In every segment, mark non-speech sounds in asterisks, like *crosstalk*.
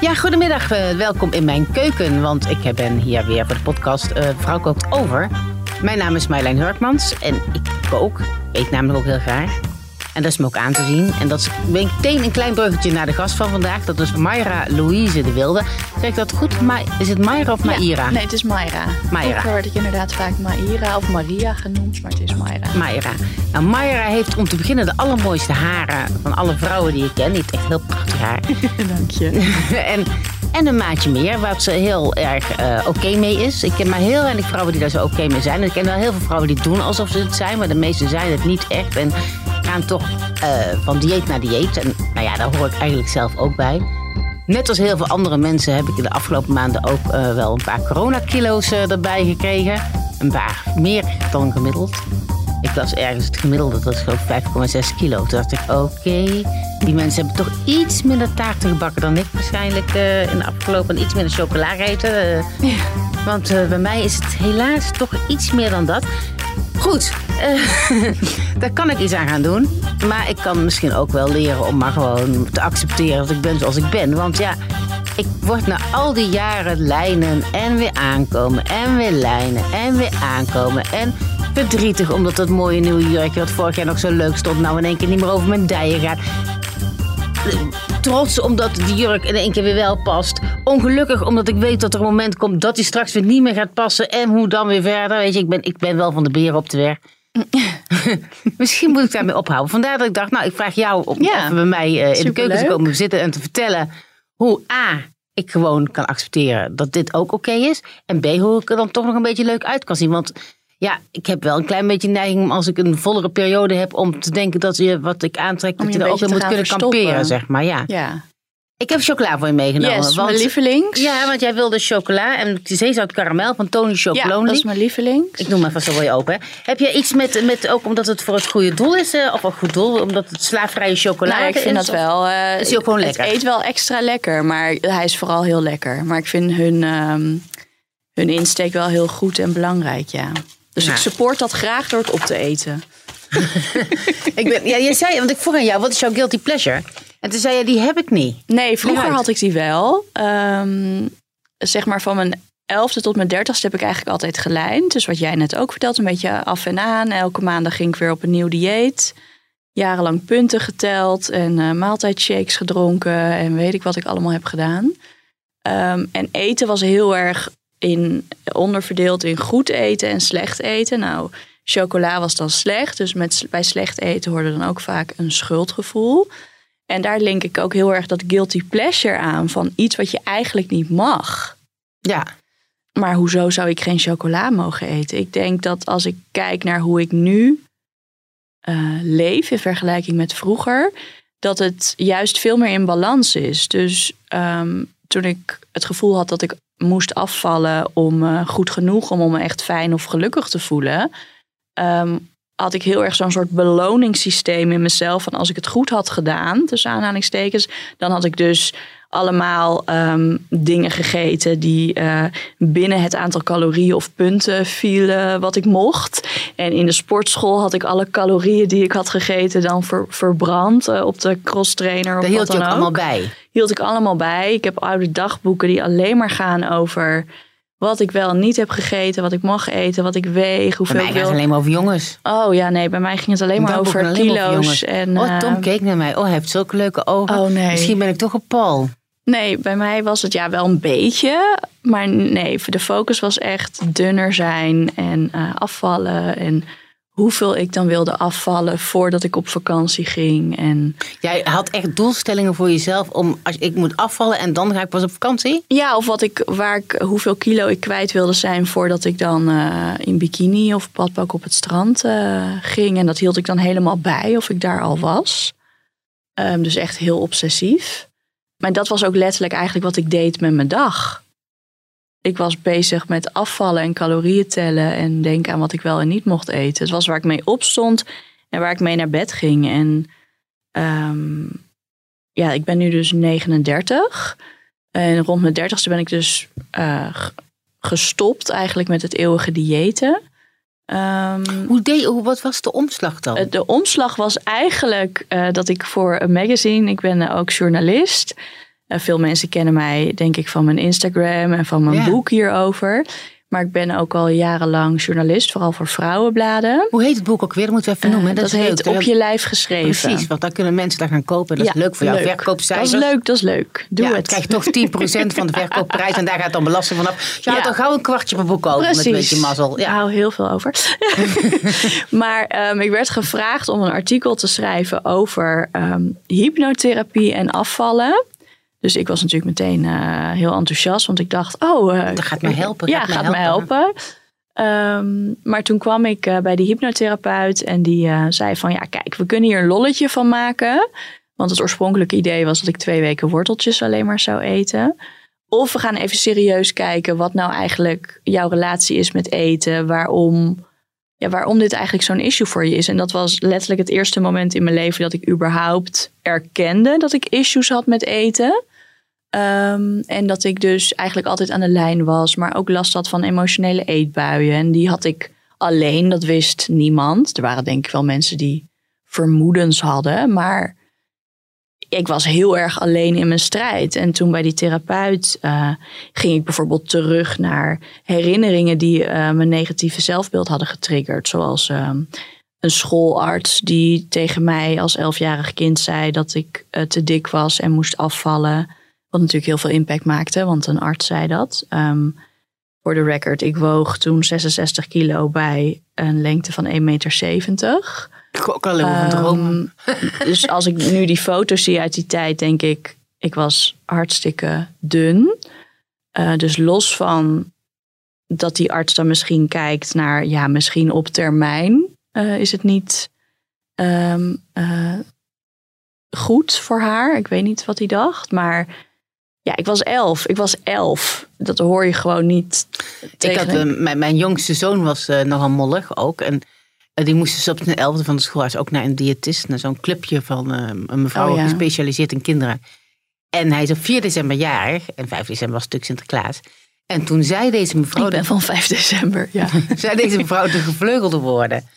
Ja, goedemiddag. eh, welkom in mijn keuken, want ik ben hier weer voor de podcast eh, Vrouw Kookt Over. Mijn naam is Marjolein Hurkmans en ik kook. Eet namelijk ook heel graag. En dat is me ook aan te zien. En dat is meteen een klein bruggetje naar de gast van vandaag. Dat is Mayra Louise de Wilde. Zeg ik dat goed? Ma is het Mayra of Maïra? Ja, nee, het is Mayra. Mayra. Vroeger werd ik inderdaad vaak Maïra of Maria genoemd, maar het is Mayra. Mayra. Nou, Mayra heeft om te beginnen de allermooiste haren van alle vrouwen die ik ken. Die heeft echt heel prachtig haar. *laughs* Dank je. *laughs* en, en een maatje meer, waar ze heel erg eh, oké mee is. Ik ken maar heel weinig vrouwen die daar zo oké mee zijn. En ik ken wel heel veel vrouwen die doen alsof ze het zijn, maar de meeste zijn het niet echt. En gaan toch eh, van dieet naar dieet. En nou ja, daar hoor ik eigenlijk zelf ook bij. Net als heel veel andere mensen heb ik in de afgelopen maanden ook eh, wel een paar coronakilo's uh, erbij gekregen. Een paar meer dan gemiddeld. Ik las ergens het gemiddelde, dat is geloof 5,6 kilo. Toen dacht ik, oké, die mensen hebben toch iets minder taarten gebakken dan ik waarschijnlijk uh, in de afgelopen. Iets minder chocola gegeten. Uh, ja. Want bij mij is het helaas toch iets meer dan dat. Goed, *laughs* daar kan ik iets aan gaan doen. Maar ik kan misschien ook wel leren om maar gewoon te accepteren dat ik ben zoals ik ben. Want ja, ik word na al die jaren lijnen en weer aankomen en weer lijnen en weer aankomen. En verdrietig omdat dat mooie nieuwe jurkje wat vorig jaar nog zo leuk stond, nou in één keer niet meer over mijn dijen gaat. Trots omdat die jurk in één keer weer wel past. Ongelukkig omdat ik weet dat er een moment komt dat hij straks weer niet meer gaat passen. En hoe dan weer verder. Weet je, ik ben, ik ben wel van de beren op de weg. *laughs* Misschien moet ik daarmee ophouden. Vandaar dat ik dacht, nou, ik vraag jou om ja, even bij mij uh, in de keuken te komen zitten en te vertellen hoe A, ik gewoon kan accepteren dat dit ook oké okay is. En B, hoe ik er dan toch nog een beetje leuk uit kan zien. Want ja, ik heb wel een klein beetje neiging om als ik een vollere periode heb om te denken dat je wat ik aantrek, dat je, er ook in moet kunnen verstoppen. kamperen, zeg maar. Ja. ja. Ik heb chocola voor je meegenomen. Yes, want, mijn lievelings. Ja, want jij wilde chocola en zeezout karamel van Tony Chocolonely. Ja, dat is mijn lievelings. Ik noem maar vast zo je open. Heb je iets met, met, ook omdat het voor het goede doel is, uh, of een goed doel, omdat het slaafvrije chocolade nou, ik vind is? dat wel. Uh, is ook gewoon lekker? Het eet wel extra lekker, maar hij is vooral heel lekker. Maar ik vind hun, um, hun insteek wel heel goed en belangrijk, ja. Dus Ja. ik support dat graag door het op te eten. *laughs* ik ben, ja, je zei, want ik vroeg aan jou, wat is jouw guilty pleasure? En toen zei je, die heb ik niet. Nee, vroeger had ik die wel. Ehm, zeg maar van mijn elfde tot mijn dertigste heb ik eigenlijk altijd gelijnd. Dus wat jij net ook vertelt, een beetje af en aan. Elke maandag ging ik weer op een nieuw dieet. Jarenlang punten geteld en uh, maaltijdshakes gedronken. En weet ik wat ik allemaal heb gedaan. Um, en eten was heel erg in, onderverdeeld in goed eten en slecht eten. Nou, chocola was dan slecht. Dus met, bij slecht eten hoorde dan ook vaak een schuldgevoel. En daar link ik ook heel erg dat guilty pleasure aan van iets wat je eigenlijk niet mag. Ja. Maar hoezo zou ik geen chocola mogen eten? Ik denk dat als ik kijk naar hoe ik nu uh, leef in vergelijking met vroeger, dat het juist veel meer in balans is. Dus um, toen ik het gevoel had dat ik moest afvallen om uh, goed genoeg om, me echt fijn of gelukkig te voelen, um, had ik heel erg zo'n soort beloningssysteem in mezelf. Van als ik het goed had gedaan, tussen aanhalingstekens, dan had ik dus allemaal um, dingen gegeten die uh, binnen het aantal calorieën of punten vielen wat ik mocht. En in de sportschool had ik alle calorieën die ik had gegeten dan ver, verbrand uh, op de cross trainer. Daar hield je ook allemaal bij. Hield ik allemaal bij. Ik heb oude dagboeken die alleen maar gaan over wat ik wel niet heb gegeten, wat ik mag eten, wat ik weeg, hoeveel bij mij wil. het alleen maar over jongens. Oh ja, nee, bij mij ging het alleen maar over alleen kilo's. over en, oh, Tom uh, keek naar mij. Oh, hij heeft zulke leuke ogen. Oh nee. Misschien ben ik toch een Paul. Nee, bij mij was het ja wel een beetje. Maar nee, de focus was echt dunner zijn en uh, afvallen. En hoeveel ik dan wilde afvallen voordat ik op vakantie ging. En Jij had echt doelstellingen voor jezelf om als ik moet afvallen en dan ga ik pas op vakantie? Ja, of wat ik, waar ik, hoeveel kilo ik kwijt wilde zijn voordat ik dan uh, in bikini of badpak op het strand uh, ging. En dat hield ik dan helemaal bij of ik daar al was. Um, dus echt heel obsessief. Maar dat was ook letterlijk eigenlijk wat ik deed met mijn dag. Ik was bezig met afvallen en calorieën tellen en denken aan wat ik wel en niet mocht eten. Het was waar ik mee opstond en waar ik mee naar bed ging. En um, ja, ik ben nu dus 39. En rond mijn dertigste ben ik dus uh, gestopt eigenlijk met het eeuwige diëten. Um, hoe deed, hoe, wat was de omslag dan? De omslag was eigenlijk uh, dat ik voor een magazine, ik ben ook journalist. Eh, veel mensen kennen mij, denk ik, van mijn Instagram en van mijn Ja. boek hierover. Maar ik ben ook al jarenlang journalist, vooral voor vrouwenbladen. Hoe heet het boek ook weer? Dat moeten we even Eh, noemen. dat is heet leuk. Op je lijf geschreven. Precies, want dan kunnen mensen daar gaan kopen. Dat is leuk voor jouw verkoopcijfers. Dat is leuk, dat is leuk. Doe ja, het. krijg je toch 10% van de verkoopprijs en daar gaat dan belasting vanaf. Je houdt Ja. dan gauw een kwartje per boek over met een beetje mazzel. Ik Ja. hou heel veel over. *laughs* maar ehm, ik werd gevraagd om een artikel te schrijven over ehm, hypnotherapie en afvallen. Dus ik was natuurlijk meteen eh, heel enthousiast, want ik dacht, oh, eh, Dat gaat mij helpen, Ja, gaat me helpen. Ehm, maar toen kwam ik eh, bij die hypnotherapeut en die zei van, ja, kijk, we kunnen hier een lolletje van maken. Want het oorspronkelijke idee was dat ik twee weken worteltjes alleen maar zou eten. Of we gaan even serieus kijken wat nou eigenlijk jouw relatie is met eten. Waarom, ja, waarom dit eigenlijk zo'n issue voor je is. En dat was letterlijk het eerste moment in mijn leven dat ik überhaupt erkende dat ik issues had met eten. Ehm, en dat ik dus eigenlijk altijd aan de lijn was, maar ook last had van emotionele eetbuien. En die had ik alleen, dat wist niemand. Er waren denk ik wel mensen die vermoedens hadden, maar ik was heel erg alleen in mijn strijd. En toen bij die therapeut eh, ging ik bijvoorbeeld terug naar herinneringen die eh, mijn negatieve zelfbeeld hadden getriggerd. Zoals ehm, een schoolarts die tegen mij als elfjarig kind zei dat ik eh, te dik was en moest afvallen. Wat natuurlijk heel veel impact maakte, want een arts zei dat. Ehm, voor de record, ik woog toen 66 kilo bij een lengte van 1,70 meter. Ik ook alleen maar. Ehm, *laughs* dus als ik nu die foto's zie uit die tijd, denk ik, ik was hartstikke dun. Eh, dus los van dat die arts dan misschien kijkt naar, ja, misschien op termijn eh, is het niet ehm, eh, goed voor haar. Ik weet niet wat hij dacht, maar ja, ik was elf. Ik was elf. Dat hoor je gewoon niet. Ik tegen had, een- eh, mijn, mijn jongste zoon was eh, nogal mollig ook. En eh, die moest dus op zijn elfde van de schoolhuis ook naar een diëtist. Naar zo'n clubje van een mevrouw Oh, ja. gespecialiseerd in kinderen. En hij is op 4 december jarig. En 5 december was stuk Sinterklaas. En toen zei deze mevrouw... ik ben van 5 december, ja. *laughs* zei deze mevrouw de gevleugelde woorden.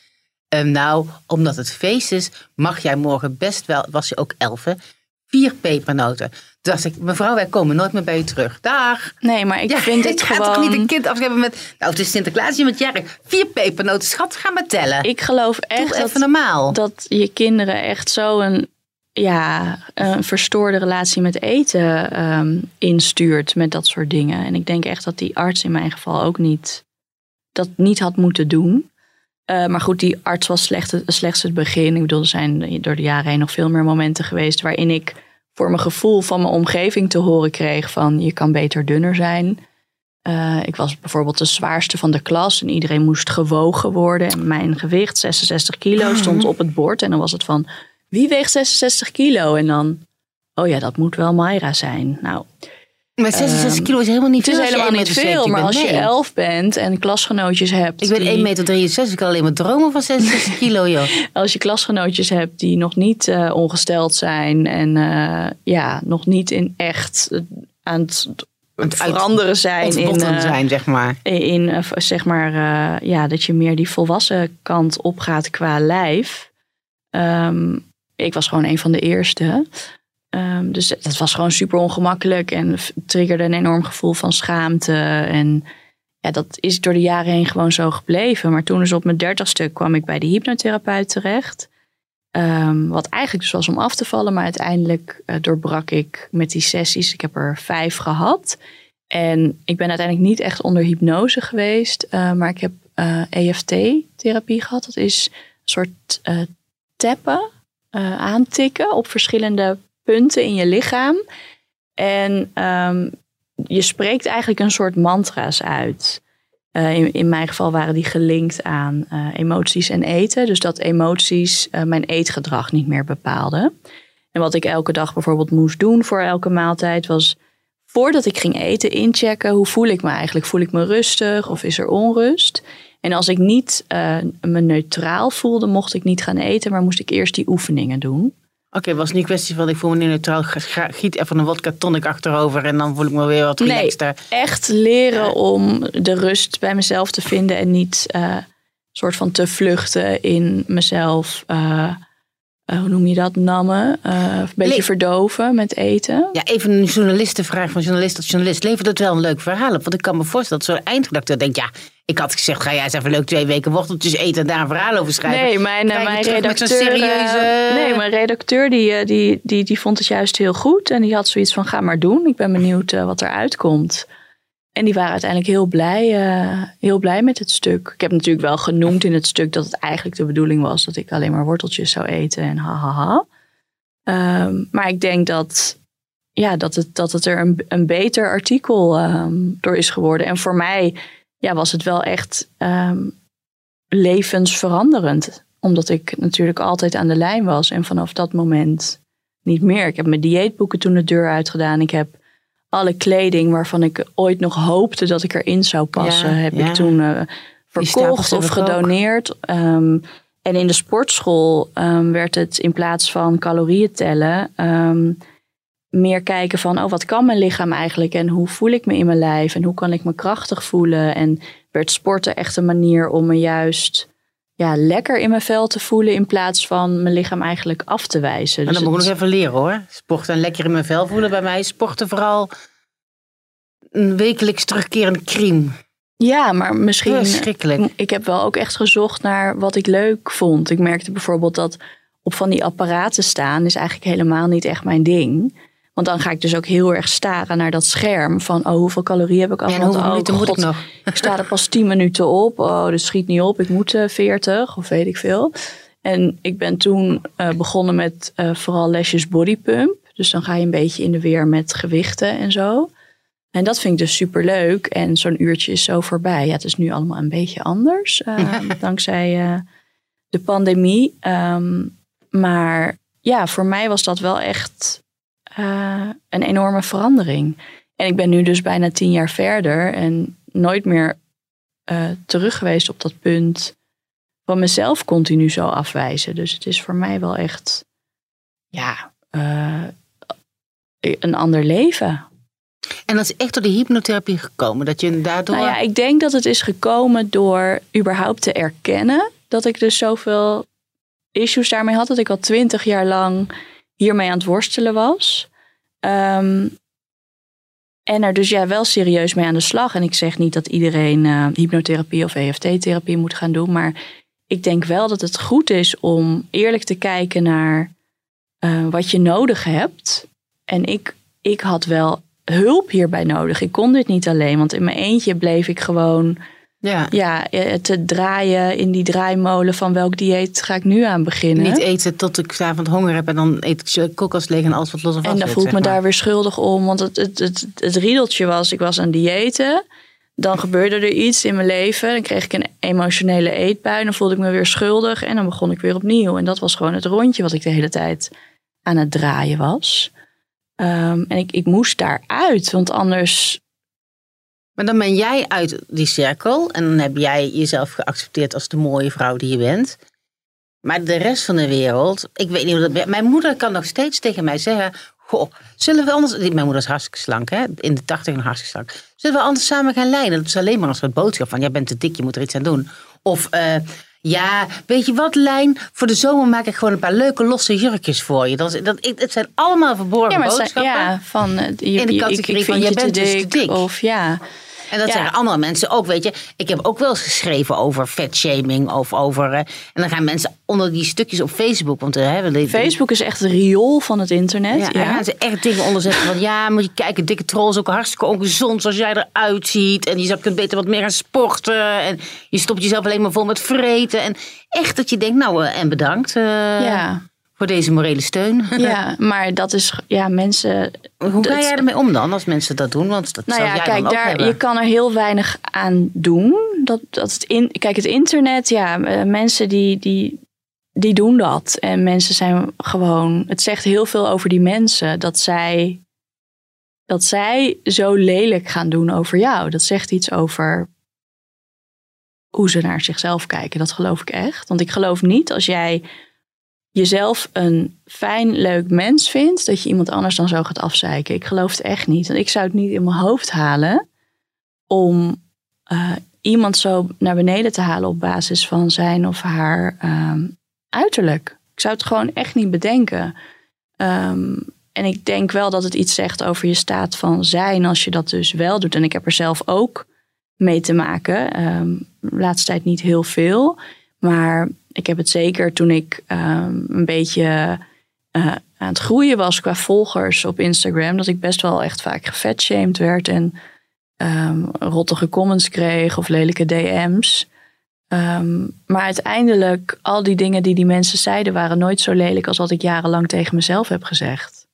Ehm, nou, omdat het feest is, mag jij morgen best wel, was je ook elf, hè, vier pepernoten. Dacht ik, mevrouw, wij komen nooit meer bij u terug. Dag. Nee, maar ik ja, vind *laughs* ik het ga gewoon... toch niet een kind afschepen met, nou het is Sinterklaas, je bent jarig. Vier pepernoten, schat, ga maar tellen. Ik geloof echt dat, normaal. dat je kinderen echt zo een, ja, een verstoorde relatie met eten ehm, instuurt met dat soort dingen. En ik denk echt dat die arts in mijn geval ook niet dat niet had moeten doen. Eh, maar goed, die arts was slecht, slechts het begin. Ik bedoel, er zijn door de jaren heen nog veel meer momenten geweest waarin ik voor mijn gevoel van mijn omgeving te horen kreeg van je kan beter dunner zijn. Eh, ik was bijvoorbeeld de zwaarste van de klas en iedereen moest gewogen worden. En mijn gewicht, 66 kilo, stond op het bord. En dan was het van, wie weegt 66 kilo? En dan, oh ja, dat moet wel Mayra zijn. Nou, maar 66 kilo is helemaal niet het is veel. als je helemaal niet 1,70 veel, maar als je Nee. 11 bent en klasgenootjes hebt... Ik ben die- 1,63 meter, ik kan alleen maar dromen van 66 *laughs* kilo, joh. als je klasgenootjes hebt die nog niet eh, ongesteld zijn en eh, ja, nog niet in echt eh, aan het, het veranderen zijn in, eh, zijn, zeg maar. in zeg maar ja, dat je meer die volwassen kant opgaat qua lijf. Ehm, ik was gewoon een van de eerste. Ehm, dus dat was gewoon super ongemakkelijk en triggerde een enorm gevoel van schaamte. En ja, dat is door de jaren heen gewoon zo gebleven. Maar toen dus op mijn dertigste kwam ik bij de hypnotherapeut terecht. Ehm, wat eigenlijk dus was om af te vallen, maar uiteindelijk eh, doorbrak ik met die sessies. Ik heb er vijf gehad. En ik ben uiteindelijk niet echt onder hypnose geweest, eh, maar ik heb EFT-therapie gehad. Dat is een soort eh, tappen, eh, aantikken op verschillende punten in je lichaam. En ehm, je spreekt eigenlijk een soort mantra's uit. Eh, in, in mijn geval waren die gelinkt aan eh, emoties en eten. Dus dat emoties eh, mijn eetgedrag niet meer bepaalden. En wat ik elke dag bijvoorbeeld moest doen voor elke maaltijd was voordat ik ging eten inchecken. Hoe voel ik me eigenlijk? Voel ik me rustig of is er onrust? En als ik niet me neutraal voelde, mocht ik niet gaan eten, maar moest ik eerst die oefeningen doen. Oké, was niet een kwestie van ik voel me niet neutraal, giet even een wodka tonic achterover en dan voel ik me weer wat Nee, relaxter. echt leren om de rust bij mezelf te vinden en niet eh soort van te vluchten in mezelf. eh, eh, hoe noem je dat, nammen, uh, een beetje Le- verdoven met eten. Ja, even een journalistenvraag van journalist tot journalist. Levert het wel een leuk verhaal op? Want ik kan me voorstellen dat zo'n eindredacteur denkt... ja, ik had gezegd, ga jij eens even leuk twee weken worteltjes eten... en daar een verhaal over schrijven. Nee, mijn, eh, mijn redacteur. eh, serieuze- Nee, mijn redacteur die, eh, die, die, die vond het juist heel goed. En die had zoiets van: ga maar doen. Ik ben benieuwd wat eruit komt. En die waren uiteindelijk heel blij, heel blij met het stuk. Ik heb natuurlijk wel genoemd in het stuk dat het eigenlijk de bedoeling was dat ik alleen maar worteltjes zou eten en ha ha ha. Ehm, maar ik denk dat, ja, dat, het, dat het er een, een beter artikel ehm, door is geworden. En voor mij ja, was het wel echt ehm, levensveranderend. Omdat ik natuurlijk altijd aan de lijn was. En vanaf dat moment niet meer. Ik heb mijn dieetboeken toen de deur uitgedaan. Ik heb alle kleding waarvan ik ooit nog hoopte dat ik erin zou passen, Ja, heb ja. ik toen eh, verkocht of gedoneerd. Ehm, en in de sportschool ehm, werd het in plaats van calorieën tellen, meer kijken van, oh, wat kan mijn lichaam eigenlijk en hoe voel ik me in mijn lijf en hoe kan ik me krachtig voelen. En werd sporten echt een manier om me juist ja, lekker in mijn vel te voelen in plaats van mijn lichaam eigenlijk af te wijzen. Dus dan moet ik het- nog even leren hoor. Sporten en lekker in mijn vel voelen. Bij mij is sporten vooral een wekelijks terugkerende crime. ja, maar misschien Verschrikkelijk. Ik heb wel ook echt gezocht naar wat ik leuk vond. Ik merkte bijvoorbeeld dat op van die apparaten staan is eigenlijk helemaal niet echt mijn ding. Want dan ga ik dus ook heel erg staren naar dat scherm van oh hoeveel calorieën heb ik Ja, en Want, hoeveel oh, moet ik nog? ik sta er pas 10 minuten op. Oh, dat schiet niet op. Ik moet eh 40 of weet ik veel. En ik ben toen eh, begonnen met eh, vooral lesjes bodypump. Dus dan ga je een beetje in de weer met gewichten en zo. En dat vind ik dus super leuk. En zo'n uurtje is zo voorbij. Ja, het is nu allemaal een beetje anders. *laughs* dankzij de pandemie. Ehm, maar ja, voor mij was dat wel echt eh, een enorme verandering. En ik ben nu dus bijna tien jaar verder en nooit meer eh, terug geweest op dat punt van mezelf continu zo afwijzen. Dus het is voor mij wel echt, ja, eh, een ander leven. En dat is echt door de hypnotherapie gekomen. Dat je daardoor... Nou ja, ik denk dat het is gekomen door überhaupt te erkennen dat ik dus zoveel issues daarmee had. Dat ik al twintig jaar lang hiermee aan het worstelen was. Ehm, en er dus ja, wel serieus mee aan de slag. En ik zeg niet dat iedereen eh, hypnotherapie of EFT-therapie moet gaan doen. Maar ik denk wel dat het goed is om eerlijk te kijken naar eh, wat je nodig hebt. En ik, ik had wel hulp hierbij nodig. Ik kon dit niet alleen, want in mijn eentje bleef ik gewoon ja. ja, eh, te draaien in die draaimolen van welk dieet ga ik nu aan beginnen. Niet eten tot ik s'avonds honger heb en dan eet ik koelkast leeg en alles wat los vast en dan zit, voel ik me maar. daar weer schuldig om, want het, het, het, het riedeltje was, ik was aan diëten. Dan gebeurde er iets in mijn leven. Dan kreeg ik een emotionele eetbui. Dan voelde ik me weer schuldig. En dan begon ik weer opnieuw. En dat was gewoon het rondje wat ik de hele tijd aan het draaien was. Ehm, en ik, ik moest daaruit. Want anders Maar dan ben jij uit die cirkel en dan heb jij jezelf geaccepteerd als de mooie vrouw die je bent. Maar de rest van de wereld, ik weet niet hoe dat. Mijn moeder kan nog steeds tegen mij zeggen: Goh, zullen we anders. Mijn moeder is hartstikke slank, hè? In de tachtig en hartstikke slank. Zullen we anders samen gaan lijnen? Dat is alleen maar een soort boodschap van: Jij bent te dik, je moet er iets aan doen. Of. eh, ja, weet je wat, Lijn? Voor de zomer maak ik gewoon een paar leuke losse jurkjes voor je. Dat, dat, het zijn allemaal verborgen Ja, maar het zijn- boodschappen. ja, van eh, je, In de categorie ik, ik van, je bent dus te dik. Of ja. En dat Ja. zeggen andere mensen ook, weet je. Ik heb ook wel eens geschreven over vetshaming of over... eh, en dan gaan mensen onder die stukjes op Facebook... Want die, Facebook is echt het riool van het internet. Ja, Ja, daar gaan ze echt dingen onder zetten van... Ja, moet je kijken, dikke troll is ook hartstikke ongezond zoals jij eruit ziet. En je zou kunt beter wat meer gaan sporten. En je stopt jezelf alleen maar vol met vreten. En echt dat je denkt, nou, eh, en bedankt eh, ja. Voor deze morele steun. Ja, *laughs* maar dat is, ja, mensen. Hoe ga jij ermee om dan, als mensen dat doen? Want dat Nou zou ja, jij kijk, dan ook daar, hebben. je kan er heel weinig aan doen. Dat, dat het in, kijk, het internet, ja, eh, mensen die, die, die doen dat. En mensen zijn gewoon. Het zegt heel veel over die mensen dat zij. Dat zij zo lelijk gaan doen over jou. Dat zegt iets over hoe ze naar zichzelf kijken. Dat geloof ik echt. Want ik geloof niet als jij jezelf een fijn, leuk mens vindt, dat je iemand anders dan zo gaat afzeiken. Ik geloof het echt niet. Want ik zou het niet in mijn hoofd halen om eh, iemand zo naar beneden te halen op basis van zijn of haar ehm, uiterlijk. Ik zou het gewoon echt niet bedenken. Ehm, en ik denk wel dat het iets zegt over je staat van zijn als je dat dus wel doet. En ik heb er zelf ook mee te maken. Um, laatste tijd niet heel veel. Maar ik heb het zeker toen ik um, een beetje uh, aan het groeien was qua volgers op Instagram. Dat ik best wel echt vaak gevetshamed werd en um, rottige comments kreeg of lelijke DM's. Um, maar uiteindelijk, al die dingen die die mensen zeiden, waren nooit zo lelijk als wat ik jarenlang tegen mezelf heb gezegd.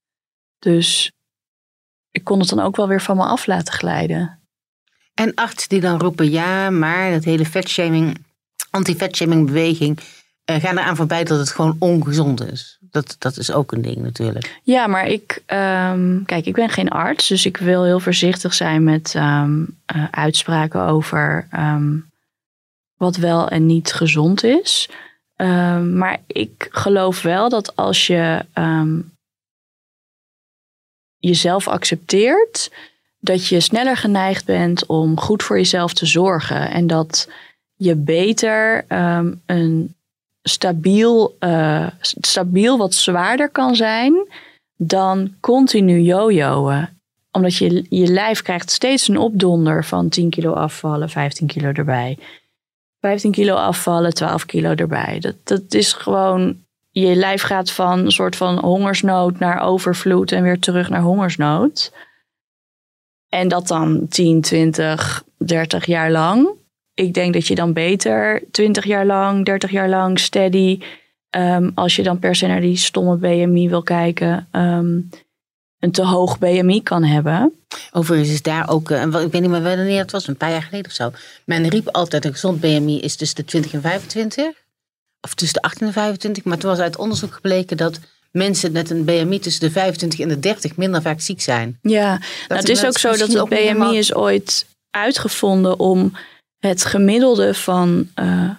Dus ik kon het dan ook wel weer van me af laten glijden. En artsen die dan roepen, ja, maar dat hele vetshaming, anti-vetshaming beweging, uh, gaan eraan voorbij dat het gewoon ongezond is. Dat, dat is ook een ding natuurlijk. Ja, maar ik, um, kijk, ik ben geen arts, dus ik wil heel voorzichtig zijn met um, uh, uitspraken over um, wat wel en niet gezond is. maar ik geloof wel dat als je jezelf accepteert, dat je sneller geneigd bent om goed voor jezelf te zorgen. En dat je beter um, een stabiel, uh, stabiel wat zwaarder kan zijn dan continu jojoen. Omdat je, je lijf krijgt steeds een opdonder van 10 kilo afvallen, 15 kilo erbij. 15 kilo afvallen, 12 kilo erbij. Dat, dat is gewoon je lijf gaat van een soort van hongersnood naar overvloed en weer terug naar hongersnood. En dat dan 10, 20, 30 jaar lang. Ik denk dat je dan beter 20 jaar lang, 30 jaar lang steady, um, als je dan per se naar die stomme BMI wil kijken, um, een te hoog BMI kan hebben. Overigens is daar ook, uh, ik weet niet meer wanneer het was, een paar jaar geleden of zo. Men riep altijd een gezond BMI is tussen de 20 en 25 of tussen de 18 en 25. Maar toen was uit onderzoek gebleken dat mensen met een BMI tussen de 25 en de 30 minder vaak ziek zijn. Ja, nou, het is ook zo dat het BMI is ooit uitgevonden om het gemiddelde van uh,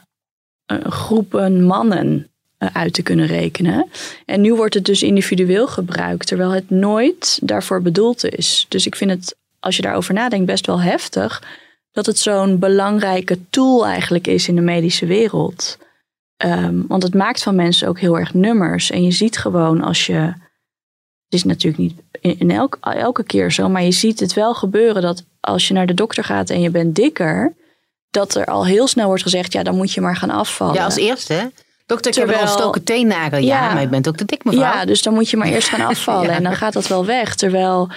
groepen mannen uh, uit te kunnen rekenen. En nu wordt het dus individueel gebruikt, terwijl het nooit daarvoor bedoeld is. Dus ik vind het, als je daarover nadenkt, best wel heftig dat het zo'n belangrijke tool eigenlijk is in de medische wereld. Um, want het maakt van mensen ook heel erg nummers. En je ziet gewoon als je. Het is natuurlijk niet in elk, elke keer zo, maar je ziet het wel gebeuren dat als je naar de dokter gaat en je bent dikker, dat er al heel snel wordt gezegd: ja, dan moet je maar gaan afvallen. Ja, als eerste. Hè? Dokter, ik Terwijl, heb een ontstoken teennagel. Ja, ja, maar je bent ook te dik, mevrouw. Ja, dus dan moet je maar eerst gaan *laughs* afvallen ja. en dan gaat dat wel weg. Terwijl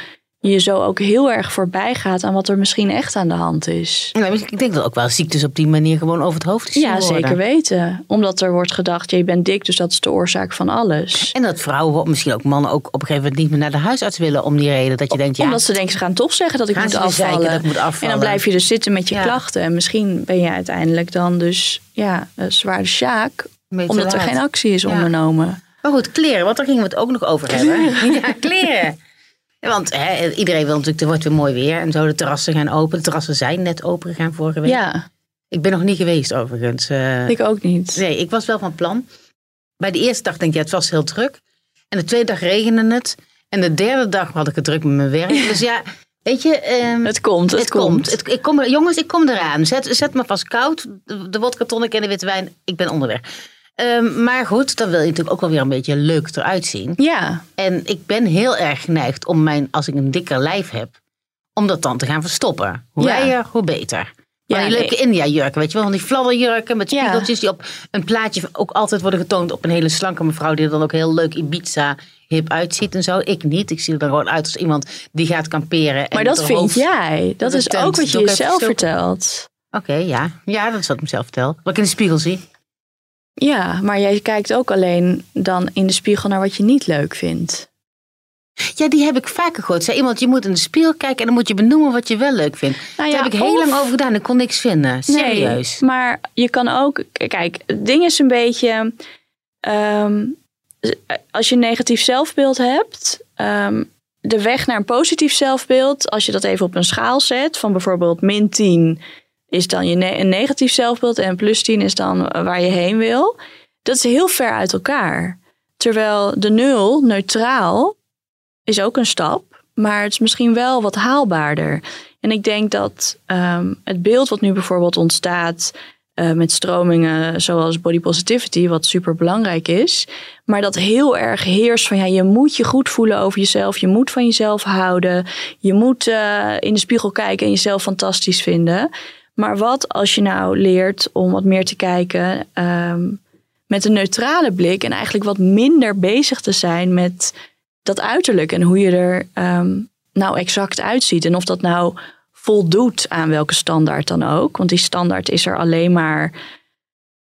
je zo ook heel erg voorbij gaat aan wat er misschien echt aan de hand is. Ik denk dat ook wel ziektes op die manier gewoon over het hoofd is. Ja, zeker weten. Omdat er wordt gedacht, je bent dik, dus dat is de oorzaak van alles. En dat vrouwen, misschien ook mannen, ook op een gegeven moment niet meer naar de huisarts willen om die reden. Dat je denkt, ja. Omdat ze denken, ze gaan toch zeggen dat ik moet afvallen. dat moet afvallen. En dan blijf je dus zitten met je ja. klachten. En misschien ben je uiteindelijk dan dus ja, een zware sjaak. Omdat er geen actie is ondernomen. Maar goed, kleren, want daar gingen we het ook nog over hebben. *laughs* ja, kleren. Want hè, iedereen wil natuurlijk, er wordt weer mooi weer en zo. De terrassen gaan open. De terrassen zijn net open gegaan vorige week. Ja. Ik ben nog niet geweest overigens. Uh, ik ook niet. Nee, ik was wel van plan. Bij de eerste dag denk ik, ja, het was heel druk. En de tweede dag regende het. En de derde dag had ik het druk met mijn werk. Dus ja, weet je... Um, het komt, het, het komt. Het, ik kom, jongens, ik kom eraan. Zet, zet me vast koud. De, de wodka tonic en de witte wijn. Ik ben onderweg. Um, maar goed, dan wil je natuurlijk ook wel weer een beetje leuk eruit zien. Ja. En ik ben heel erg geneigd om mijn, als ik een dikker lijf heb, om dat dan te gaan verstoppen. Hoe ja. hoe beter. Ja, die leuke. India-jurken, weet je wel. Van die fladderjurken met spiegeltjes die op een plaatje ook altijd worden getoond op een hele slanke mevrouw. Die er dan ook heel leuk Ibiza hip uitziet en zo. Ik niet. Ik zie er dan gewoon uit als iemand die gaat kamperen. Maar dat vind jij. Dat is ook wat je jezelf vertelt. Oké, okay, ja. Ja, dat is wat ik mezelf vertel. Wat ik in de spiegel zie. Ja, maar jij kijkt ook alleen dan in de spiegel naar wat je niet leuk vindt. Ja, die heb ik vaker gehoord. Zei iemand, je moet in de spiegel kijken en dan moet je benoemen wat je wel leuk vindt. Nou ja, Daar heb ik heel of... lang over gedaan en kon niks vinden. Serieus. Nee, maar je kan ook, kijk, het ding is een beetje, um, als je een negatief zelfbeeld hebt, um, de weg naar een positief zelfbeeld, als je dat even op een schaal zet, van bijvoorbeeld min 10 is dan je een negatief zelfbeeld en plus 10 is dan waar je heen wil. Dat is heel ver uit elkaar. Terwijl de nul, neutraal, is ook een stap, maar het is misschien wel wat haalbaarder. En ik denk dat um, het beeld wat nu bijvoorbeeld ontstaat uh, met stromingen zoals body positivity, wat super belangrijk is. Maar dat heel erg heerst van ja, je moet je goed voelen over jezelf. Je moet van jezelf houden. Je moet uh, in de spiegel kijken en jezelf fantastisch vinden. Maar wat als je nou leert om wat meer te kijken um, met een neutrale blik en eigenlijk wat minder bezig te zijn met dat uiterlijk en hoe je er um, nou exact uitziet. En of dat nou voldoet aan welke standaard dan ook. Want die standaard is er alleen maar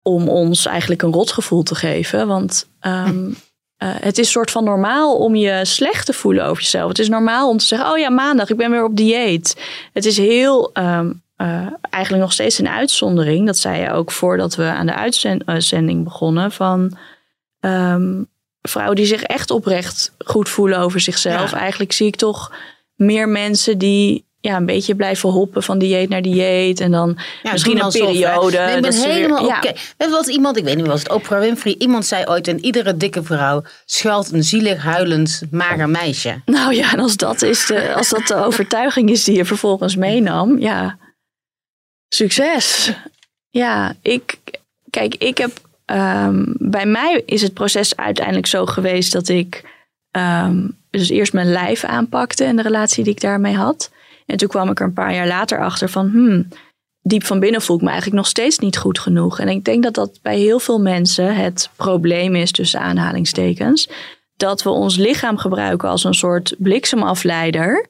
om ons eigenlijk een rotgevoel te geven. Want um, uh, het is soort van normaal om je slecht te voelen over jezelf. Het is normaal om te zeggen: Oh ja, maandag, ik ben weer op dieet. Het is heel. Um, uh, eigenlijk nog steeds een uitzondering. Dat zei je ook voordat we aan de uitzending begonnen. Van um, vrouwen die zich echt oprecht goed voelen over zichzelf. Ja. Eigenlijk zie ik toch meer mensen die ja, een beetje blijven hoppen van dieet naar dieet. En dan ja, misschien een periode. Nee, ik ben helemaal oké. Okay. Ja. was iemand, ik weet niet, was het Oprah Winfrey. Iemand zei ooit, en iedere dikke vrouw schuilt een zielig huilend mager meisje. Nou ja, en als dat, is de, als dat de overtuiging is die je vervolgens meenam, ja, succes. Ja, ik, kijk, ik heb, um, bij mij is het proces uiteindelijk zo geweest dat ik um, dus eerst mijn lijf aanpakte en de relatie die ik daarmee had. En toen kwam ik er een paar jaar later achter van, hmm, diep van binnen voel ik me eigenlijk nog steeds niet goed genoeg. En ik denk dat dat bij heel veel mensen het probleem is, tussen aanhalingstekens, dat we ons lichaam gebruiken als een soort bliksemafleider.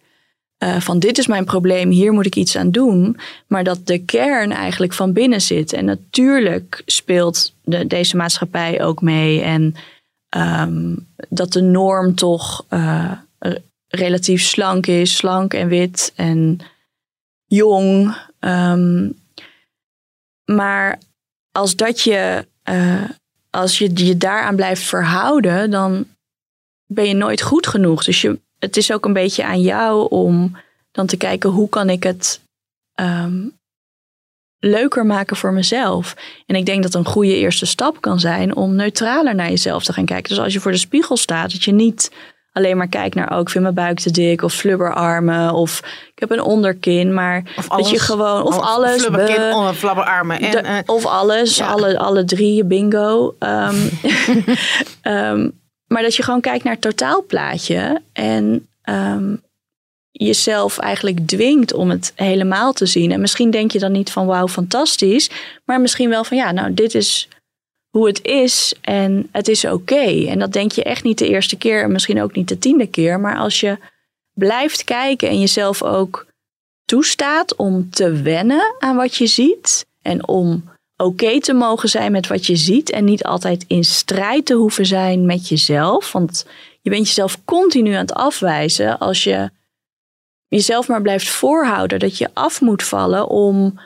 Uh, van dit is mijn probleem, hier moet ik iets aan doen. Maar dat de kern eigenlijk van binnen zit. En natuurlijk speelt de, deze maatschappij ook mee. En um, dat de norm toch uh, relatief slank is, slank en wit en jong. Um, maar als dat je, uh, als je je daaraan blijft verhouden, dan ben je nooit goed genoeg. Dus je, het is ook een beetje aan jou om dan te kijken hoe kan ik het um, leuker maken voor mezelf. En ik denk dat een goede eerste stap kan zijn om neutraler naar jezelf te gaan kijken. Dus als je voor de spiegel staat, dat je niet alleen maar kijkt naar, oh, ik vind mijn buik te dik, of flubberarmen, of ik heb een onderkin, maar of alles, dat je gewoon, of, of alles, flubberkin, flubberarmen, en, de, uh, of alles, ja. alle, alle drie, bingo. Um, um, *laughs* *laughs* maar dat je gewoon kijkt naar het totaalplaatje en um, jezelf eigenlijk dwingt om het helemaal te zien. En misschien denk je dan niet van wauw, fantastisch, maar misschien wel van ja, nou, dit is hoe het is en het is oké. En dat denk je echt niet de eerste keer en misschien ook niet de tiende keer. Maar als je blijft kijken en jezelf ook toestaat om te wennen aan wat je ziet en om oké te mogen zijn met wat je ziet en niet altijd in strijd te hoeven zijn met jezelf. Want je bent jezelf continu aan het afwijzen als je jezelf maar blijft voorhouden dat je af moet vallen om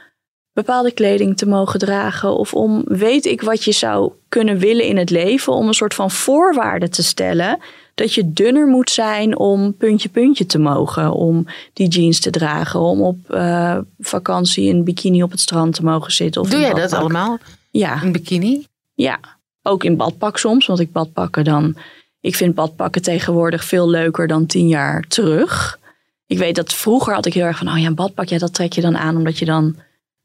bepaalde kleding te mogen dragen of om weet ik wat je zou kunnen willen in het leven, om een soort van voorwaarde te stellen dat je dunner moet zijn om puntje puntje te mogen, om die jeans te dragen, om op uh, vakantie in bikini op het strand te mogen zitten. Of Doe jij dat allemaal? Ja. Een bikini? Ja, ook in badpak soms, want ik badpakken dan. Ik vind badpakken tegenwoordig veel leuker dan tien jaar terug. Ik weet dat vroeger had ik heel erg van, oh ja, een badpak, ja, dat trek je dan aan omdat je dan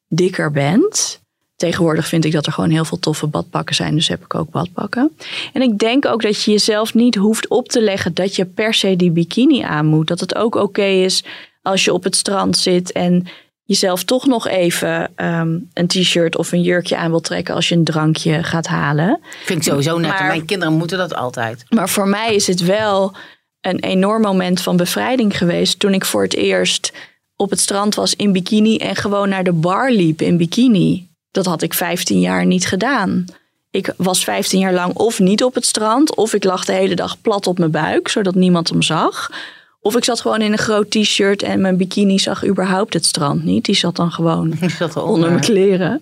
dikker bent. Tegenwoordig vind ik dat er gewoon heel veel toffe badpakken zijn, dus heb ik ook badpakken. En ik denk ook dat je jezelf niet hoeft op te leggen dat je per se die bikini aan moet. Dat het ook oké okay is als je op het strand zit en jezelf toch nog even um, een t-shirt of een jurkje aan wil trekken als je een drankje gaat halen. Vind ik sowieso net. Maar, mijn kinderen moeten dat altijd. Maar voor mij is het wel een enorm moment van bevrijding geweest toen ik voor het eerst op het strand was in bikini en gewoon naar de bar liep in bikini. Dat had ik 15 jaar niet gedaan. Ik was 15 jaar lang of niet op het strand, of ik lag de hele dag plat op mijn buik, zodat niemand hem zag. Of ik zat gewoon in een groot t-shirt en mijn bikini zag überhaupt het strand niet. Die zat dan gewoon *laughs* zat onder mijn kleren.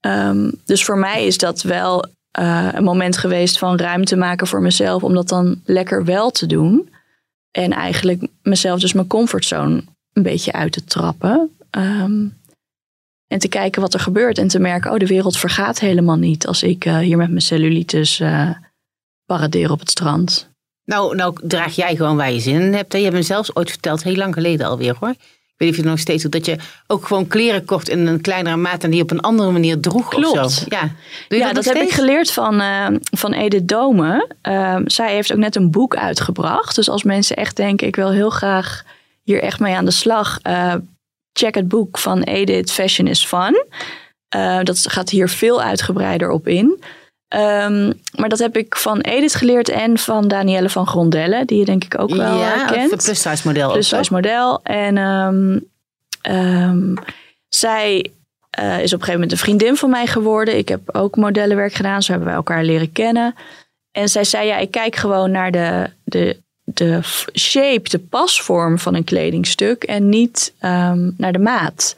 Um, dus voor mij is dat wel uh, een moment geweest van ruimte maken voor mezelf, om dat dan lekker wel te doen. En eigenlijk mezelf dus mijn comfortzone een beetje uit te trappen. Um, en te kijken wat er gebeurt en te merken, oh, de wereld vergaat helemaal niet als ik uh, hier met mijn cellulitis uh, paradeer op het strand. Nou, nou draag jij gewoon waar je zin in hebt. Je hebt me zelfs ooit verteld, heel lang geleden alweer hoor. Ik weet niet of je het nog steeds doet, dat je ook gewoon kleren kocht in een kleinere maat en die op een andere manier droeg Klopt. of zo. Ja, Doe Ja, dat heb ik geleerd van, eh, van Edith Dome. Ehm, zij heeft ook net een boek uitgebracht. Dus als mensen echt denken, ik wil heel graag hier echt mee aan de slag. eh, check het boek van Edith, Fashion is Fun. Eh, dat gaat hier veel uitgebreider op in. Ehm, maar dat heb ik van Edith geleerd en van Danielle van Grondelle. Die je denk ik ook wel ja, eh, kent een plus size model. plus size model. En ehm, ehm, zij eh, is op een gegeven moment een vriendin van mij geworden. Ik heb ook modellenwerk gedaan. Zo hebben wij elkaar leren kennen. En zij zei, ja, ik kijk gewoon naar de, de, de shape, de pasvorm van een kledingstuk en niet ehm, naar de maat.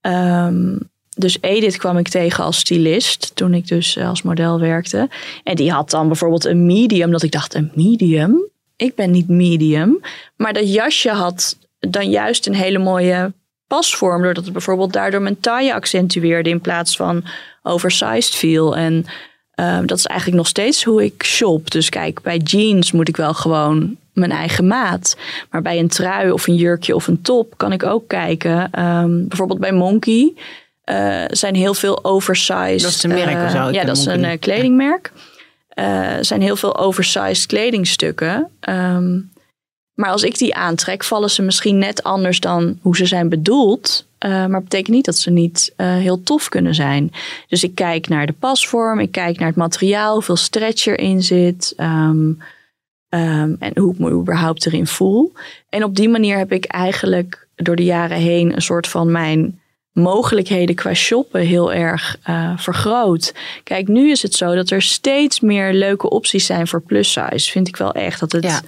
Ehm, dus Edith kwam ik tegen als stylist toen ik dus eh, als model werkte. En die had dan bijvoorbeeld een medium, dat ik dacht, een medium? Ik ben niet medium. Maar dat jasje had dan juist een hele mooie pasvorm, doordat het bijvoorbeeld daardoor mijn taille accentueerde in plaats van oversized viel. En eh, dat is eigenlijk nog steeds hoe ik shop. Dus kijk, bij jeans moet ik wel gewoon mijn eigen maat. Maar bij een trui of een jurkje of een top kan ik ook kijken. Ehm, bijvoorbeeld bij Monkey eh, zijn heel veel oversized. Dat is een merk of zo? eh, Ik ja, dat is een eh, kledingmerk. Zijn heel veel oversized kledingstukken. Ehm, maar als ik die aantrek, vallen ze misschien net anders dan hoe ze zijn bedoeld. Eh, maar betekent niet dat ze niet heel tof kunnen zijn. Dus ik kijk naar de pasvorm, ik kijk naar het materiaal, hoeveel stretch erin zit. ehm, ehm, en hoe ik me überhaupt erin voel. En op die manier heb ik eigenlijk door de jaren heen een soort van mijn mogelijkheden qua shoppen heel erg eh, vergroot. Kijk, nu is het zo dat er steeds meer leuke opties zijn voor plus size. Vind ik wel echt dat het, Ja.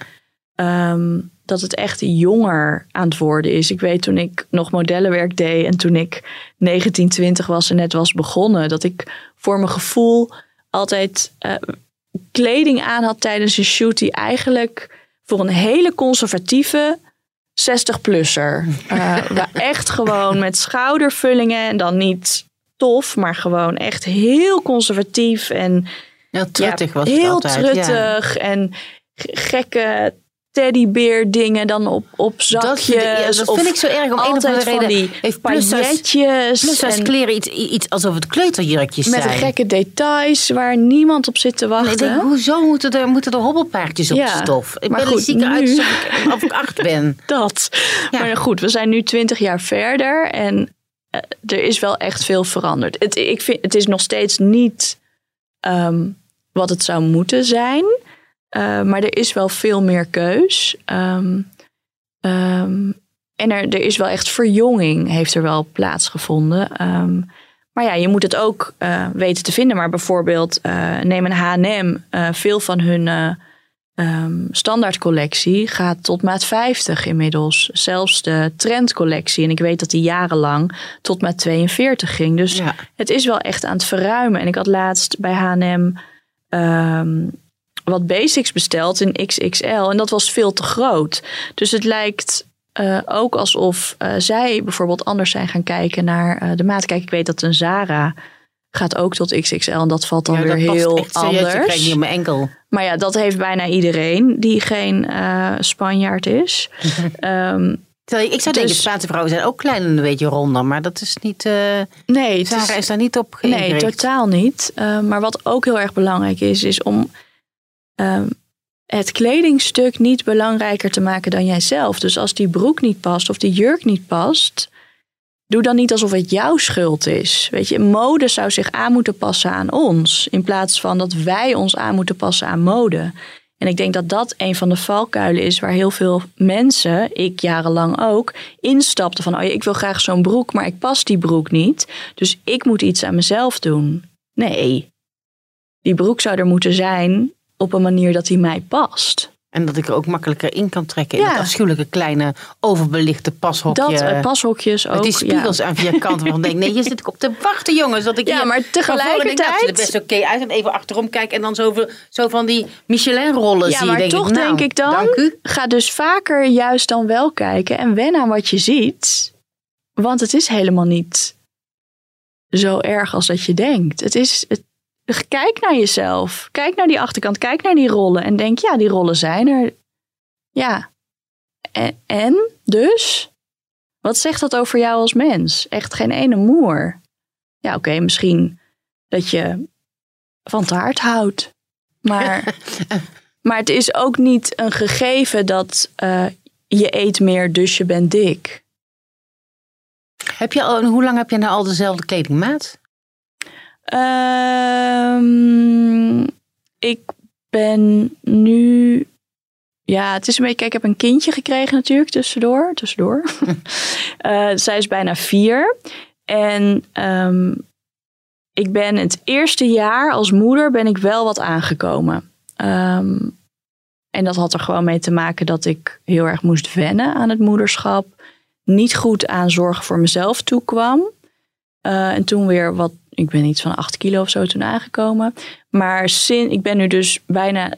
ehm, dat het echt jonger aan het worden is. Ik weet toen ik nog modellenwerk deed en toen ik 19, 20 was en net was begonnen, dat ik voor mijn gevoel altijd eh, kleding aan had tijdens een shoot die eigenlijk voor een hele conservatieve 60-plusser. eh *laughs* waar echt gewoon met schoudervullingen en dan niet tof, maar gewoon echt heel conservatief en Heel truttig ja, was het heel altijd. ja. truttig en gekke teddybeer dingen dan op, op Dat, zakjes. vind ik- ja, dat of vind ik zo erg. Om een of andere reden die heeft pailletjes plus en kleren iets, iets alsof het kleuterjurkjes met zijn. gekke details waar niemand op zit te Nee, ik wachten. denk, hoezo moeten er, moeten er hobbelpaardjes op Ja, de stof? Ik maar ben goed, er uit nu- of ik acht ben. *laughs* dat. Ja. Maar goed, we zijn nu twintig jaar verder en eh, er is wel echt veel veranderd. Het, ik vind, het is nog steeds niet ehm, wat het zou moeten zijn. Eh, maar er is wel veel meer keus. Ehm, ehm, en er, er is wel echt verjonging, heeft er wel plaatsgevonden. Ehm, maar ja, je moet het ook eh, weten te vinden. Maar bijvoorbeeld, eh, neem een H&M. veel van hun standaardcollectie gaat tot maat 50 inmiddels. Zelfs de trendcollectie. En ik weet dat die jarenlang tot maat 42 ging. Dus Ja. het is wel echt aan het verruimen. En ik had laatst bij H&M wat basics besteld in XXL. En dat was veel te groot. Dus het lijkt eh, ook alsof eh, zij bijvoorbeeld anders zijn gaan kijken naar eh, de maat. Kijk, ik weet dat een Zara gaat ook tot XXL. En dat valt dan Ja, weer heel echt serieus. Ik krijg anders. niet op mijn enkel. Maar ja, dat heeft bijna iedereen die geen Spanjaard is. *laughs* Ehm, Terwijl ik zou denken, Dus- Spaanse vrouwen zijn ook klein en een beetje ronder. Maar dat is niet... nee, het is- daar niet op Nee, geïngericht. totaal niet. Uh, maar wat ook heel erg belangrijk is, is om um, het kledingstuk niet belangrijker te maken dan jijzelf. Dus als die broek niet past of die jurk niet past, doe dan niet alsof het jouw schuld is. Weet je, mode zou zich aan moeten passen aan ons, in plaats van dat wij ons aan moeten passen aan mode. En ik denk dat dat een van de valkuilen is waar heel veel mensen, ik jarenlang ook, instapten van, oh ja, ik wil graag zo'n broek, maar ik pas die broek niet. Dus ik moet iets aan mezelf doen. Nee, die broek zou er moeten zijn op een manier dat die mij past. En dat ik er ook makkelijker in kan trekken. In Ja. dat afschuwelijke kleine overbelichte pashokje. Dat, eh, pashokjes ook. Met die spiegels ja. aan vier kanten. Waarvan ik denk, nee, hier zit ik op te wachten, jongens. Dat ik Ja, hier maar voren denk, er tegelijkertijd- best oké uit. En even achterom kijk en dan zo, zo van die Michelin-rollen Ja, zie je. maar Denk toch ik, nou, denk ik dan, Dank u. ga dus vaker juist dan wel kijken en wen aan wat je ziet. Want het is helemaal niet zo erg als dat je denkt. Het is, het, kijk naar jezelf. Kijk naar die achterkant. Kijk naar die rollen. En denk, ja, die rollen zijn er. Ja. En, en dus? Wat zegt dat over jou als mens? Echt geen ene moer. Ja, oké, misschien dat je van taart houdt. Maar, *laughs* maar het is ook niet een gegeven dat uh, je eet meer, dus je bent dik. Heb je al, hoe lang heb je nou al dezelfde kledingmaat? Um, ik ben nu. Ja, het is een beetje. Kijk, ik heb een kindje gekregen natuurlijk tussendoor. Tussendoor. uh, *laughs* zij is bijna vier. En um, ik ben het eerste jaar als moeder ben ik wel wat aangekomen. Um, en dat had er gewoon mee te maken dat ik heel erg moest wennen aan het moederschap. Niet goed aan zorgen voor mezelf toekwam. Uh, en toen weer wat, ik ben iets van 8 kilo of zo toen aangekomen. Maar sin, ik ben nu dus bijna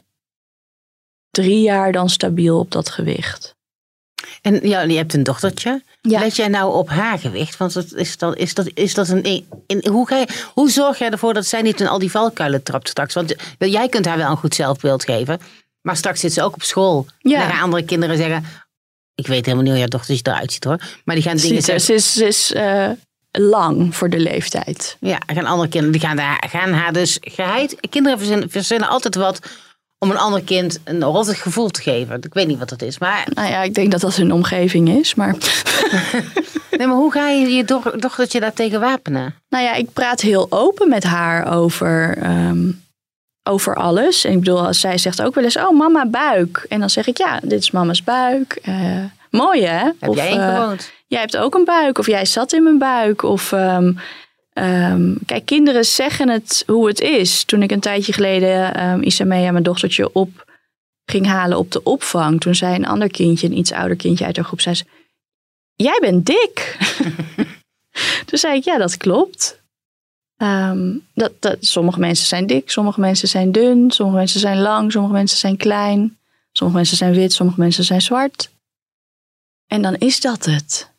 drie jaar dan stabiel op dat gewicht. En ja, je hebt een dochtertje. Ja. Let jij nou op haar gewicht? Want dat is, dat, is, dat, is dat een. In, hoe, ga je, hoe zorg jij ervoor dat zij niet in al die valkuilen trapt straks? Want jij kunt haar wel een goed zelfbeeld geven. Maar straks zit ze ook op school. Ja. En gaan andere kinderen zeggen. Ik weet helemaal niet hoe jouw dochter eruit ziet hoor. Maar die gaan dingen zeggen. Ze is, ze is uh, lang voor de leeftijd. Ja, gaan andere kinderen die gaan, daar, gaan haar dus geheid. Kinderen verzinnen, verzinnen altijd wat om een ander kind een rottig gevoel te geven. Ik weet niet wat dat is, maar... Nou ja, ik denk dat dat een omgeving is, maar... *laughs* nee, maar hoe ga je je dochtertje daar tegen wapenen? Nou ja, ik praat heel open met haar over, um, over alles. En ik bedoel, zij zegt ook wel eens, oh mama, buik. En dan zeg ik, ja, dit is mama's buik. Uh, mooi hè? Heb of, jij gewoond? Uh, jij hebt ook een buik, of jij zat in mijn buik. Of... Um, Um, kijk, kinderen zeggen het hoe het is. Toen ik een tijdje geleden um, Isamea, mijn dochtertje, op ging halen op de opvang. Toen zei een ander kindje, een iets ouder kindje uit de groep, zei ze, jij bent dik. *laughs* toen zei ik, ja, dat klopt. Um, dat, dat, sommige mensen zijn dik, sommige mensen zijn dun, sommige mensen zijn lang, sommige mensen zijn klein, sommige mensen zijn wit, sommige mensen zijn zwart. En dan is dat het.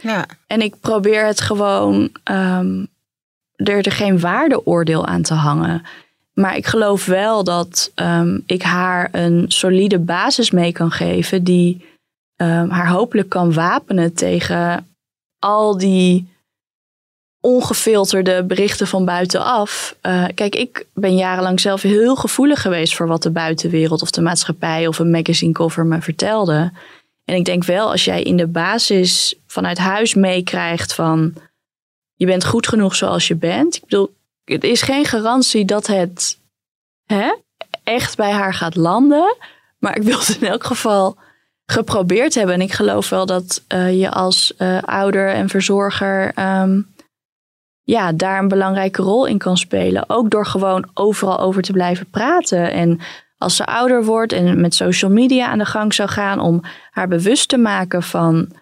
Ja. En ik probeer het gewoon um, er, er geen waardeoordeel aan te hangen. Maar ik geloof wel dat um, ik haar een solide basis mee kan geven die um, haar hopelijk kan wapenen tegen al die ongefilterde berichten van buitenaf. Uh, kijk, ik ben jarenlang zelf heel gevoelig geweest voor wat de buitenwereld of de maatschappij of een magazine cover me vertelde. En ik denk wel, als jij in de basis vanuit huis meekrijgt van je bent goed genoeg zoals je bent. Ik bedoel, het is geen garantie dat het hè, echt bij haar gaat landen. Maar ik wil het in elk geval geprobeerd hebben. En ik geloof wel dat uh, je als uh, ouder en verzorger um, ja, daar een belangrijke rol in kan spelen. Ook door gewoon overal over te blijven praten. En als ze ouder wordt en met social media aan de gang zou gaan om haar bewust te maken van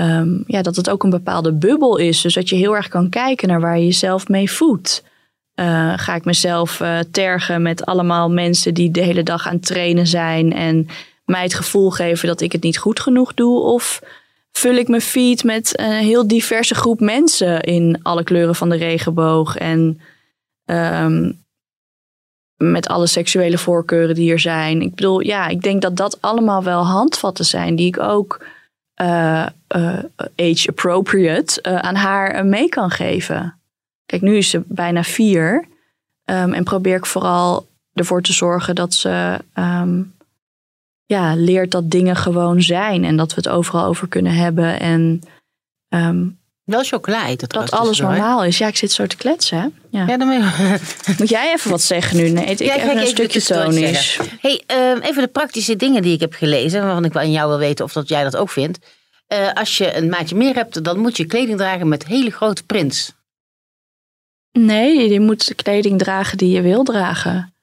um, ja, dat het ook een bepaalde bubbel is. Dus dat je heel erg kan kijken naar waar je jezelf mee voedt. Uh, ga ik mezelf uh, tergen met allemaal mensen die de hele dag aan het trainen zijn en mij het gevoel geven dat ik het niet goed genoeg doe? Of vul ik mijn feed met een heel diverse groep mensen in alle kleuren van de regenboog en um, met alle seksuele voorkeuren die er zijn? Ik bedoel, ja, ik denk dat dat allemaal wel handvatten zijn die ik ook uh, uh, age appropriate uh, aan haar mee kan geven. Kijk, nu is ze bijna vier. Um, en probeer ik vooral ervoor te zorgen dat ze um, ja, leert dat dingen gewoon zijn. En dat we het overal over kunnen hebben. En um, wel chocola eten Dat alles normaal is. Ja, ik zit zo te kletsen. Hè? Ja. ja dan *laughs* moet jij even wat zeggen nu? Nee, ik ja, even een stukje tonisch. Hey, um, even de praktische dingen die ik heb gelezen. Waarvan ik aan jou wil weten of dat jij dat ook vindt. Uh, als je een maatje meer hebt, dan moet je kleding dragen met hele grote prints. Nee, je moet kleding dragen die je wil dragen.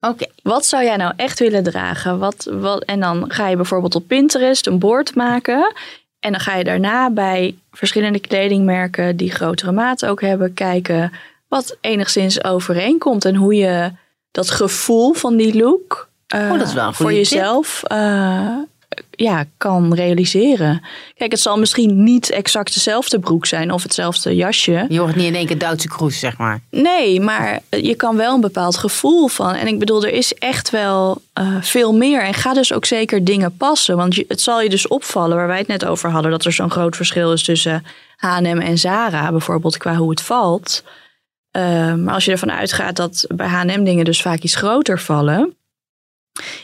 Oké. Wat zou jij nou echt willen dragen? Wat, wat, en dan ga je bijvoorbeeld op Pinterest een bord maken. En dan ga je daarna bij verschillende kledingmerken die grotere maten ook hebben, kijken wat enigszins overeenkomt en hoe je dat gevoel van die look uh, oh, dat is wel voor jezelf uh, ja, kan realiseren. Kijk, het zal misschien niet exact dezelfde broek zijn of hetzelfde jasje. Je hoort niet in één keer Duitse kroes, zeg maar. Nee, maar je kan wel een bepaald gevoel van. En ik bedoel, er is echt wel uh, veel meer. En ga dus ook zeker dingen passen. Want je, het zal je dus opvallen, waar wij het net over hadden, dat er zo'n groot verschil is tussen HM en Zara, bijvoorbeeld qua hoe het valt. Uh, maar als je ervan uitgaat dat bij HM dingen dus vaak iets groter vallen.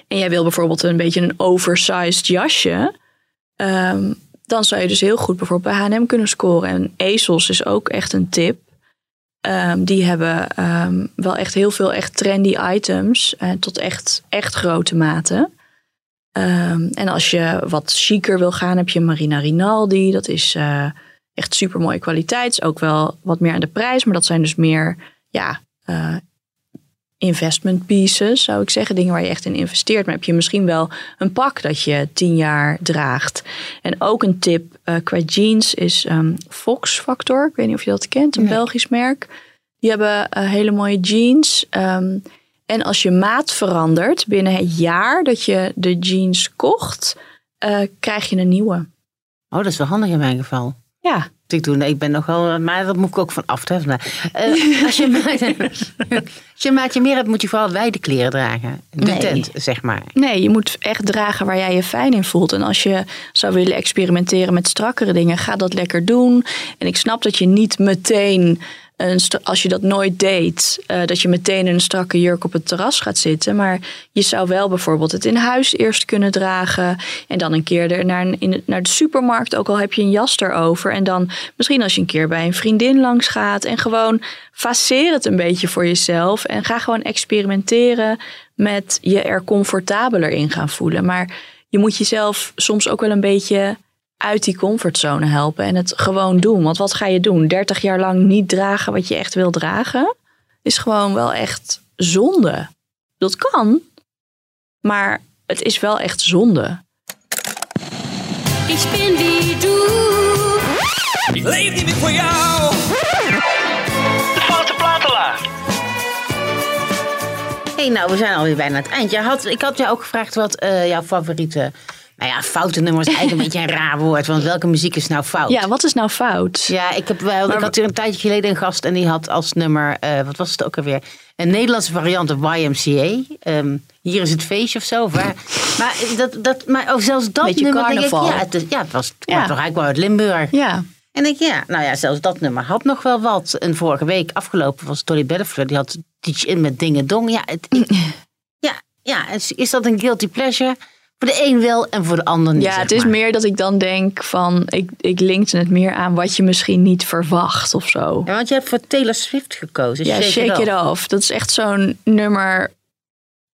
En jij wil bijvoorbeeld een beetje een oversized jasje. Um, dan zou je dus heel goed bijvoorbeeld bij H&M kunnen scoren. En Ezels is ook echt een tip. Um, die hebben um, wel echt heel veel echt trendy items. Uh, tot echt, echt grote maten. en als je wat chiquer wil gaan, heb je Marina Rinaldi. Dat is uh, echt super mooie kwaliteit. Ook wel wat meer aan de prijs. Maar dat zijn dus meer ja, uh, investment pieces, zou ik zeggen. Dingen waar je echt in investeert. Maar heb je misschien wel een pak dat je tien jaar draagt. En ook een tip uh, qua jeans is um, Fox Factor. Ik weet niet of je dat kent, een nee. Belgisch merk. Die hebben uh, hele mooie jeans. Um, en als je maat verandert binnen het jaar dat je de jeans kocht, uh, krijg je een nieuwe. Oh, dat is wel handig in mijn geval. Ja. Ik, doe, ik ben nogal, maar dat moet ik ook van af. Uh, *laughs* als, je als je maatje meer hebt, moet je vooral wijde kleren dragen. De nee. tent, zeg maar. Nee, je moet echt dragen waar jij je fijn in voelt. En als je zou willen experimenteren met strakkere dingen, ga dat lekker doen. En ik snap dat je niet meteen als je dat nooit deed, uh, dat je meteen in een strakke jurk op het terras gaat zitten. Maar je zou wel bijvoorbeeld het in huis eerst kunnen dragen. En dan een keer er naar, in, naar de supermarkt, ook al heb je een jas erover. En dan misschien als je een keer bij een vriendin langs gaat. En gewoon faceer het een beetje voor jezelf. En ga gewoon experimenteren met je er comfortabeler in gaan voelen. Maar je moet jezelf soms ook wel een beetje uit die comfortzone helpen en het gewoon doen. Want wat ga je doen? 30 jaar lang niet dragen wat je echt wil dragen? Is gewoon wel echt zonde. Dat kan, maar het is wel echt zonde. Ik ben wie du. Ik leef niet meer voor jou. De foute hey, nou, we zijn alweer bijna aan het eind. Je had, ik had jou ook gevraagd wat uh, jouw favoriete nou ja, foute nummer is eigenlijk een *laughs* beetje een raar woord. Want welke muziek is nou fout? Ja, wat is nou fout? Ja, ik, heb wel, maar, ik had hier een tijdje geleden een gast en die had als nummer, uh, wat was het ook alweer? Een Nederlandse variant op YMCA. Um, hier is het feestje of zo. Maar, *laughs* maar, dat, dat, maar zelfs dat beetje nummer. carnaval. Denk ik, ja, het, is, ja, het was ja. toch eigenlijk wel uit Limburg. Ja. En ik, ja, nou ja, zelfs dat nummer had nog wel wat. En vorige week afgelopen was Tolly Bedford, die had Teach In met Dingen Dong. Ja, het, ik, *laughs* ja, ja, is, is dat een guilty pleasure? Voor de een wel en voor de ander niet. Ja, het is maar. meer dat ik dan denk van, ik, ik linkte het meer aan wat je misschien niet verwacht of zo. Ja, want je hebt voor Taylor Swift gekozen. Ja, Shake, Shake It, off. off. Dat is echt zo'n nummer.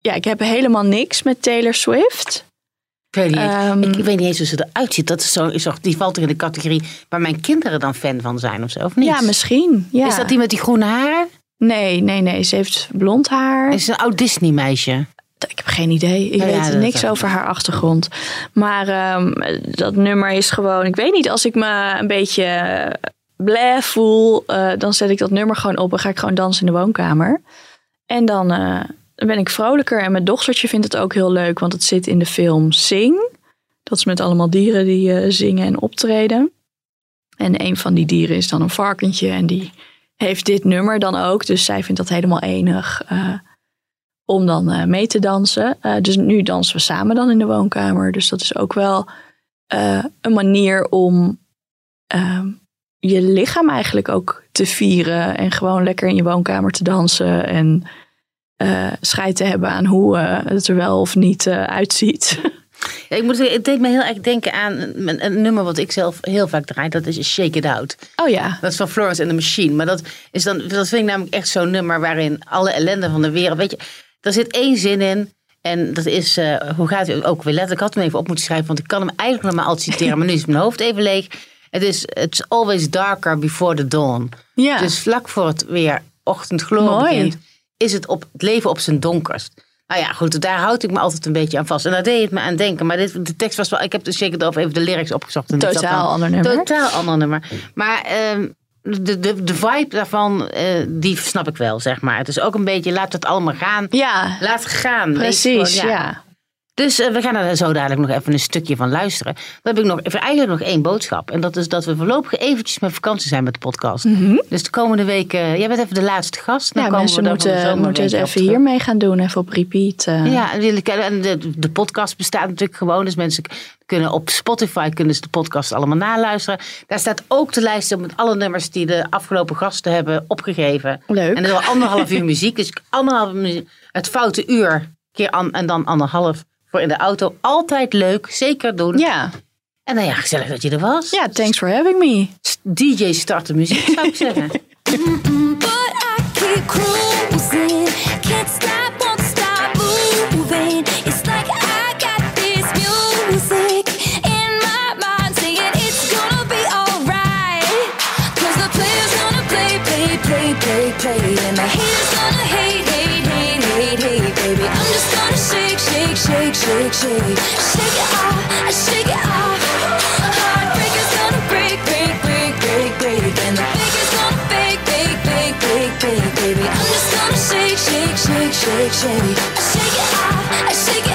Ja, ik heb helemaal niks met Taylor Swift. Ik weet niet, um, ik, weet niet eens hoe ze eruit ziet. Dat is zo, is toch, die valt er in de categorie waar mijn kinderen dan fan van zijn of zo, of niet? Ja, misschien. Ja. Is dat die met die groene haren? Nee, nee, nee. Ze heeft blond haar. Is een oud Disney meisje? Ik heb geen idee. Ik Oh ja, weet niks over haar achtergrond. Maar um, dat nummer is gewoon, ik weet niet, als ik me een beetje bleh voel, uh, dan zet ik dat nummer gewoon op en ga ik gewoon dansen in de woonkamer. En dan, uh, dan ben ik vrolijker. En mijn dochtertje vindt het ook heel leuk, want het zit in de film Sing. Dat is met allemaal dieren die uh, zingen en optreden. En een van die dieren is dan een varkentje en die heeft dit nummer dan ook. Dus zij vindt dat helemaal enig om dan uh, mee te dansen. Uh, dus nu dansen we samen dan in de woonkamer. Dus dat is ook wel uh, een manier om ehm, je lichaam eigenlijk ook te vieren. En gewoon lekker in je woonkamer te dansen. En scheid te hebben aan hoe het er wel of niet uitziet. Ja, ik moet zeggen, het deed me heel erg denken aan een, een, nummer wat ik zelf heel vaak draai. Dat is Shake It Out. Oh ja. Dat is van Florence and the Machine. Maar dat, is dan, dat vind ik namelijk echt zo'n nummer waarin alle ellende van de wereld... Weet je, er zit één zin in. En dat is, uh, hoe gaat het ook weer letterlijk? Ik had hem even op moeten schrijven, want ik kan hem eigenlijk nog maar altijd citeren. maar nu is mijn hoofd even leeg. Het is, it's always darker before the dawn. Ja. Dus vlak voor het weer ochtendgloor begint, is het, op, het leven op zijn donkerst. Nou ja, goed, daar houd ik me altijd een beetje aan vast. En daar deed het me aan denken. Maar dit, de tekst was wel, ik heb dus zeker over even de lyrics opgezocht. En Totaal ander nummer. Totaal ander nummer. Maar... Um, de, de, de vibe daarvan, uh, die snap ik wel, zeg maar. Het is ook een beetje, laat het allemaal gaan. Ja. Laat het gaan. Precies, gewoon, ja. ja. Dus eh, we gaan er zo dadelijk nog even een stukje van luisteren. Dan heb ik nog even, eigenlijk nog één boodschap. En dat is dat we voorlopig eventjes met vakantie zijn met de podcast. Dus de komende weken, jij bent even de laatste gast. Dan Ja, komen mensen we moeten, moeten het even hiermee gaan doen. Even op repeat. eh. Ja, en de, de podcast bestaat natuurlijk gewoon. Dus mensen kunnen op Spotify kunnen ze de podcast allemaal naluisteren. Daar staat ook de lijst op met alle nummers die de afgelopen gasten hebben opgegeven. Leuk. En er is wel anderhalf uur *laughs* muziek. Dus anderhalf het foute uur keer an, en dan anderhalf voor in de auto. Altijd leuk, zeker doen. ja. En nou ja, gezellig dat je er was. ja, thanks for having me. DJ start de muziek, zou ik zeggen. *laughs* But I keep cruising. Can't stop, shake, shake, shake. It off, I shake it off. Heartbreaker's gonna break, break, break, break, break. And the faker's gonna fake, fake, fake, fake, fake, baby. I'm just gonna shake, shake, shake, shake, shake. Shake it off, shake it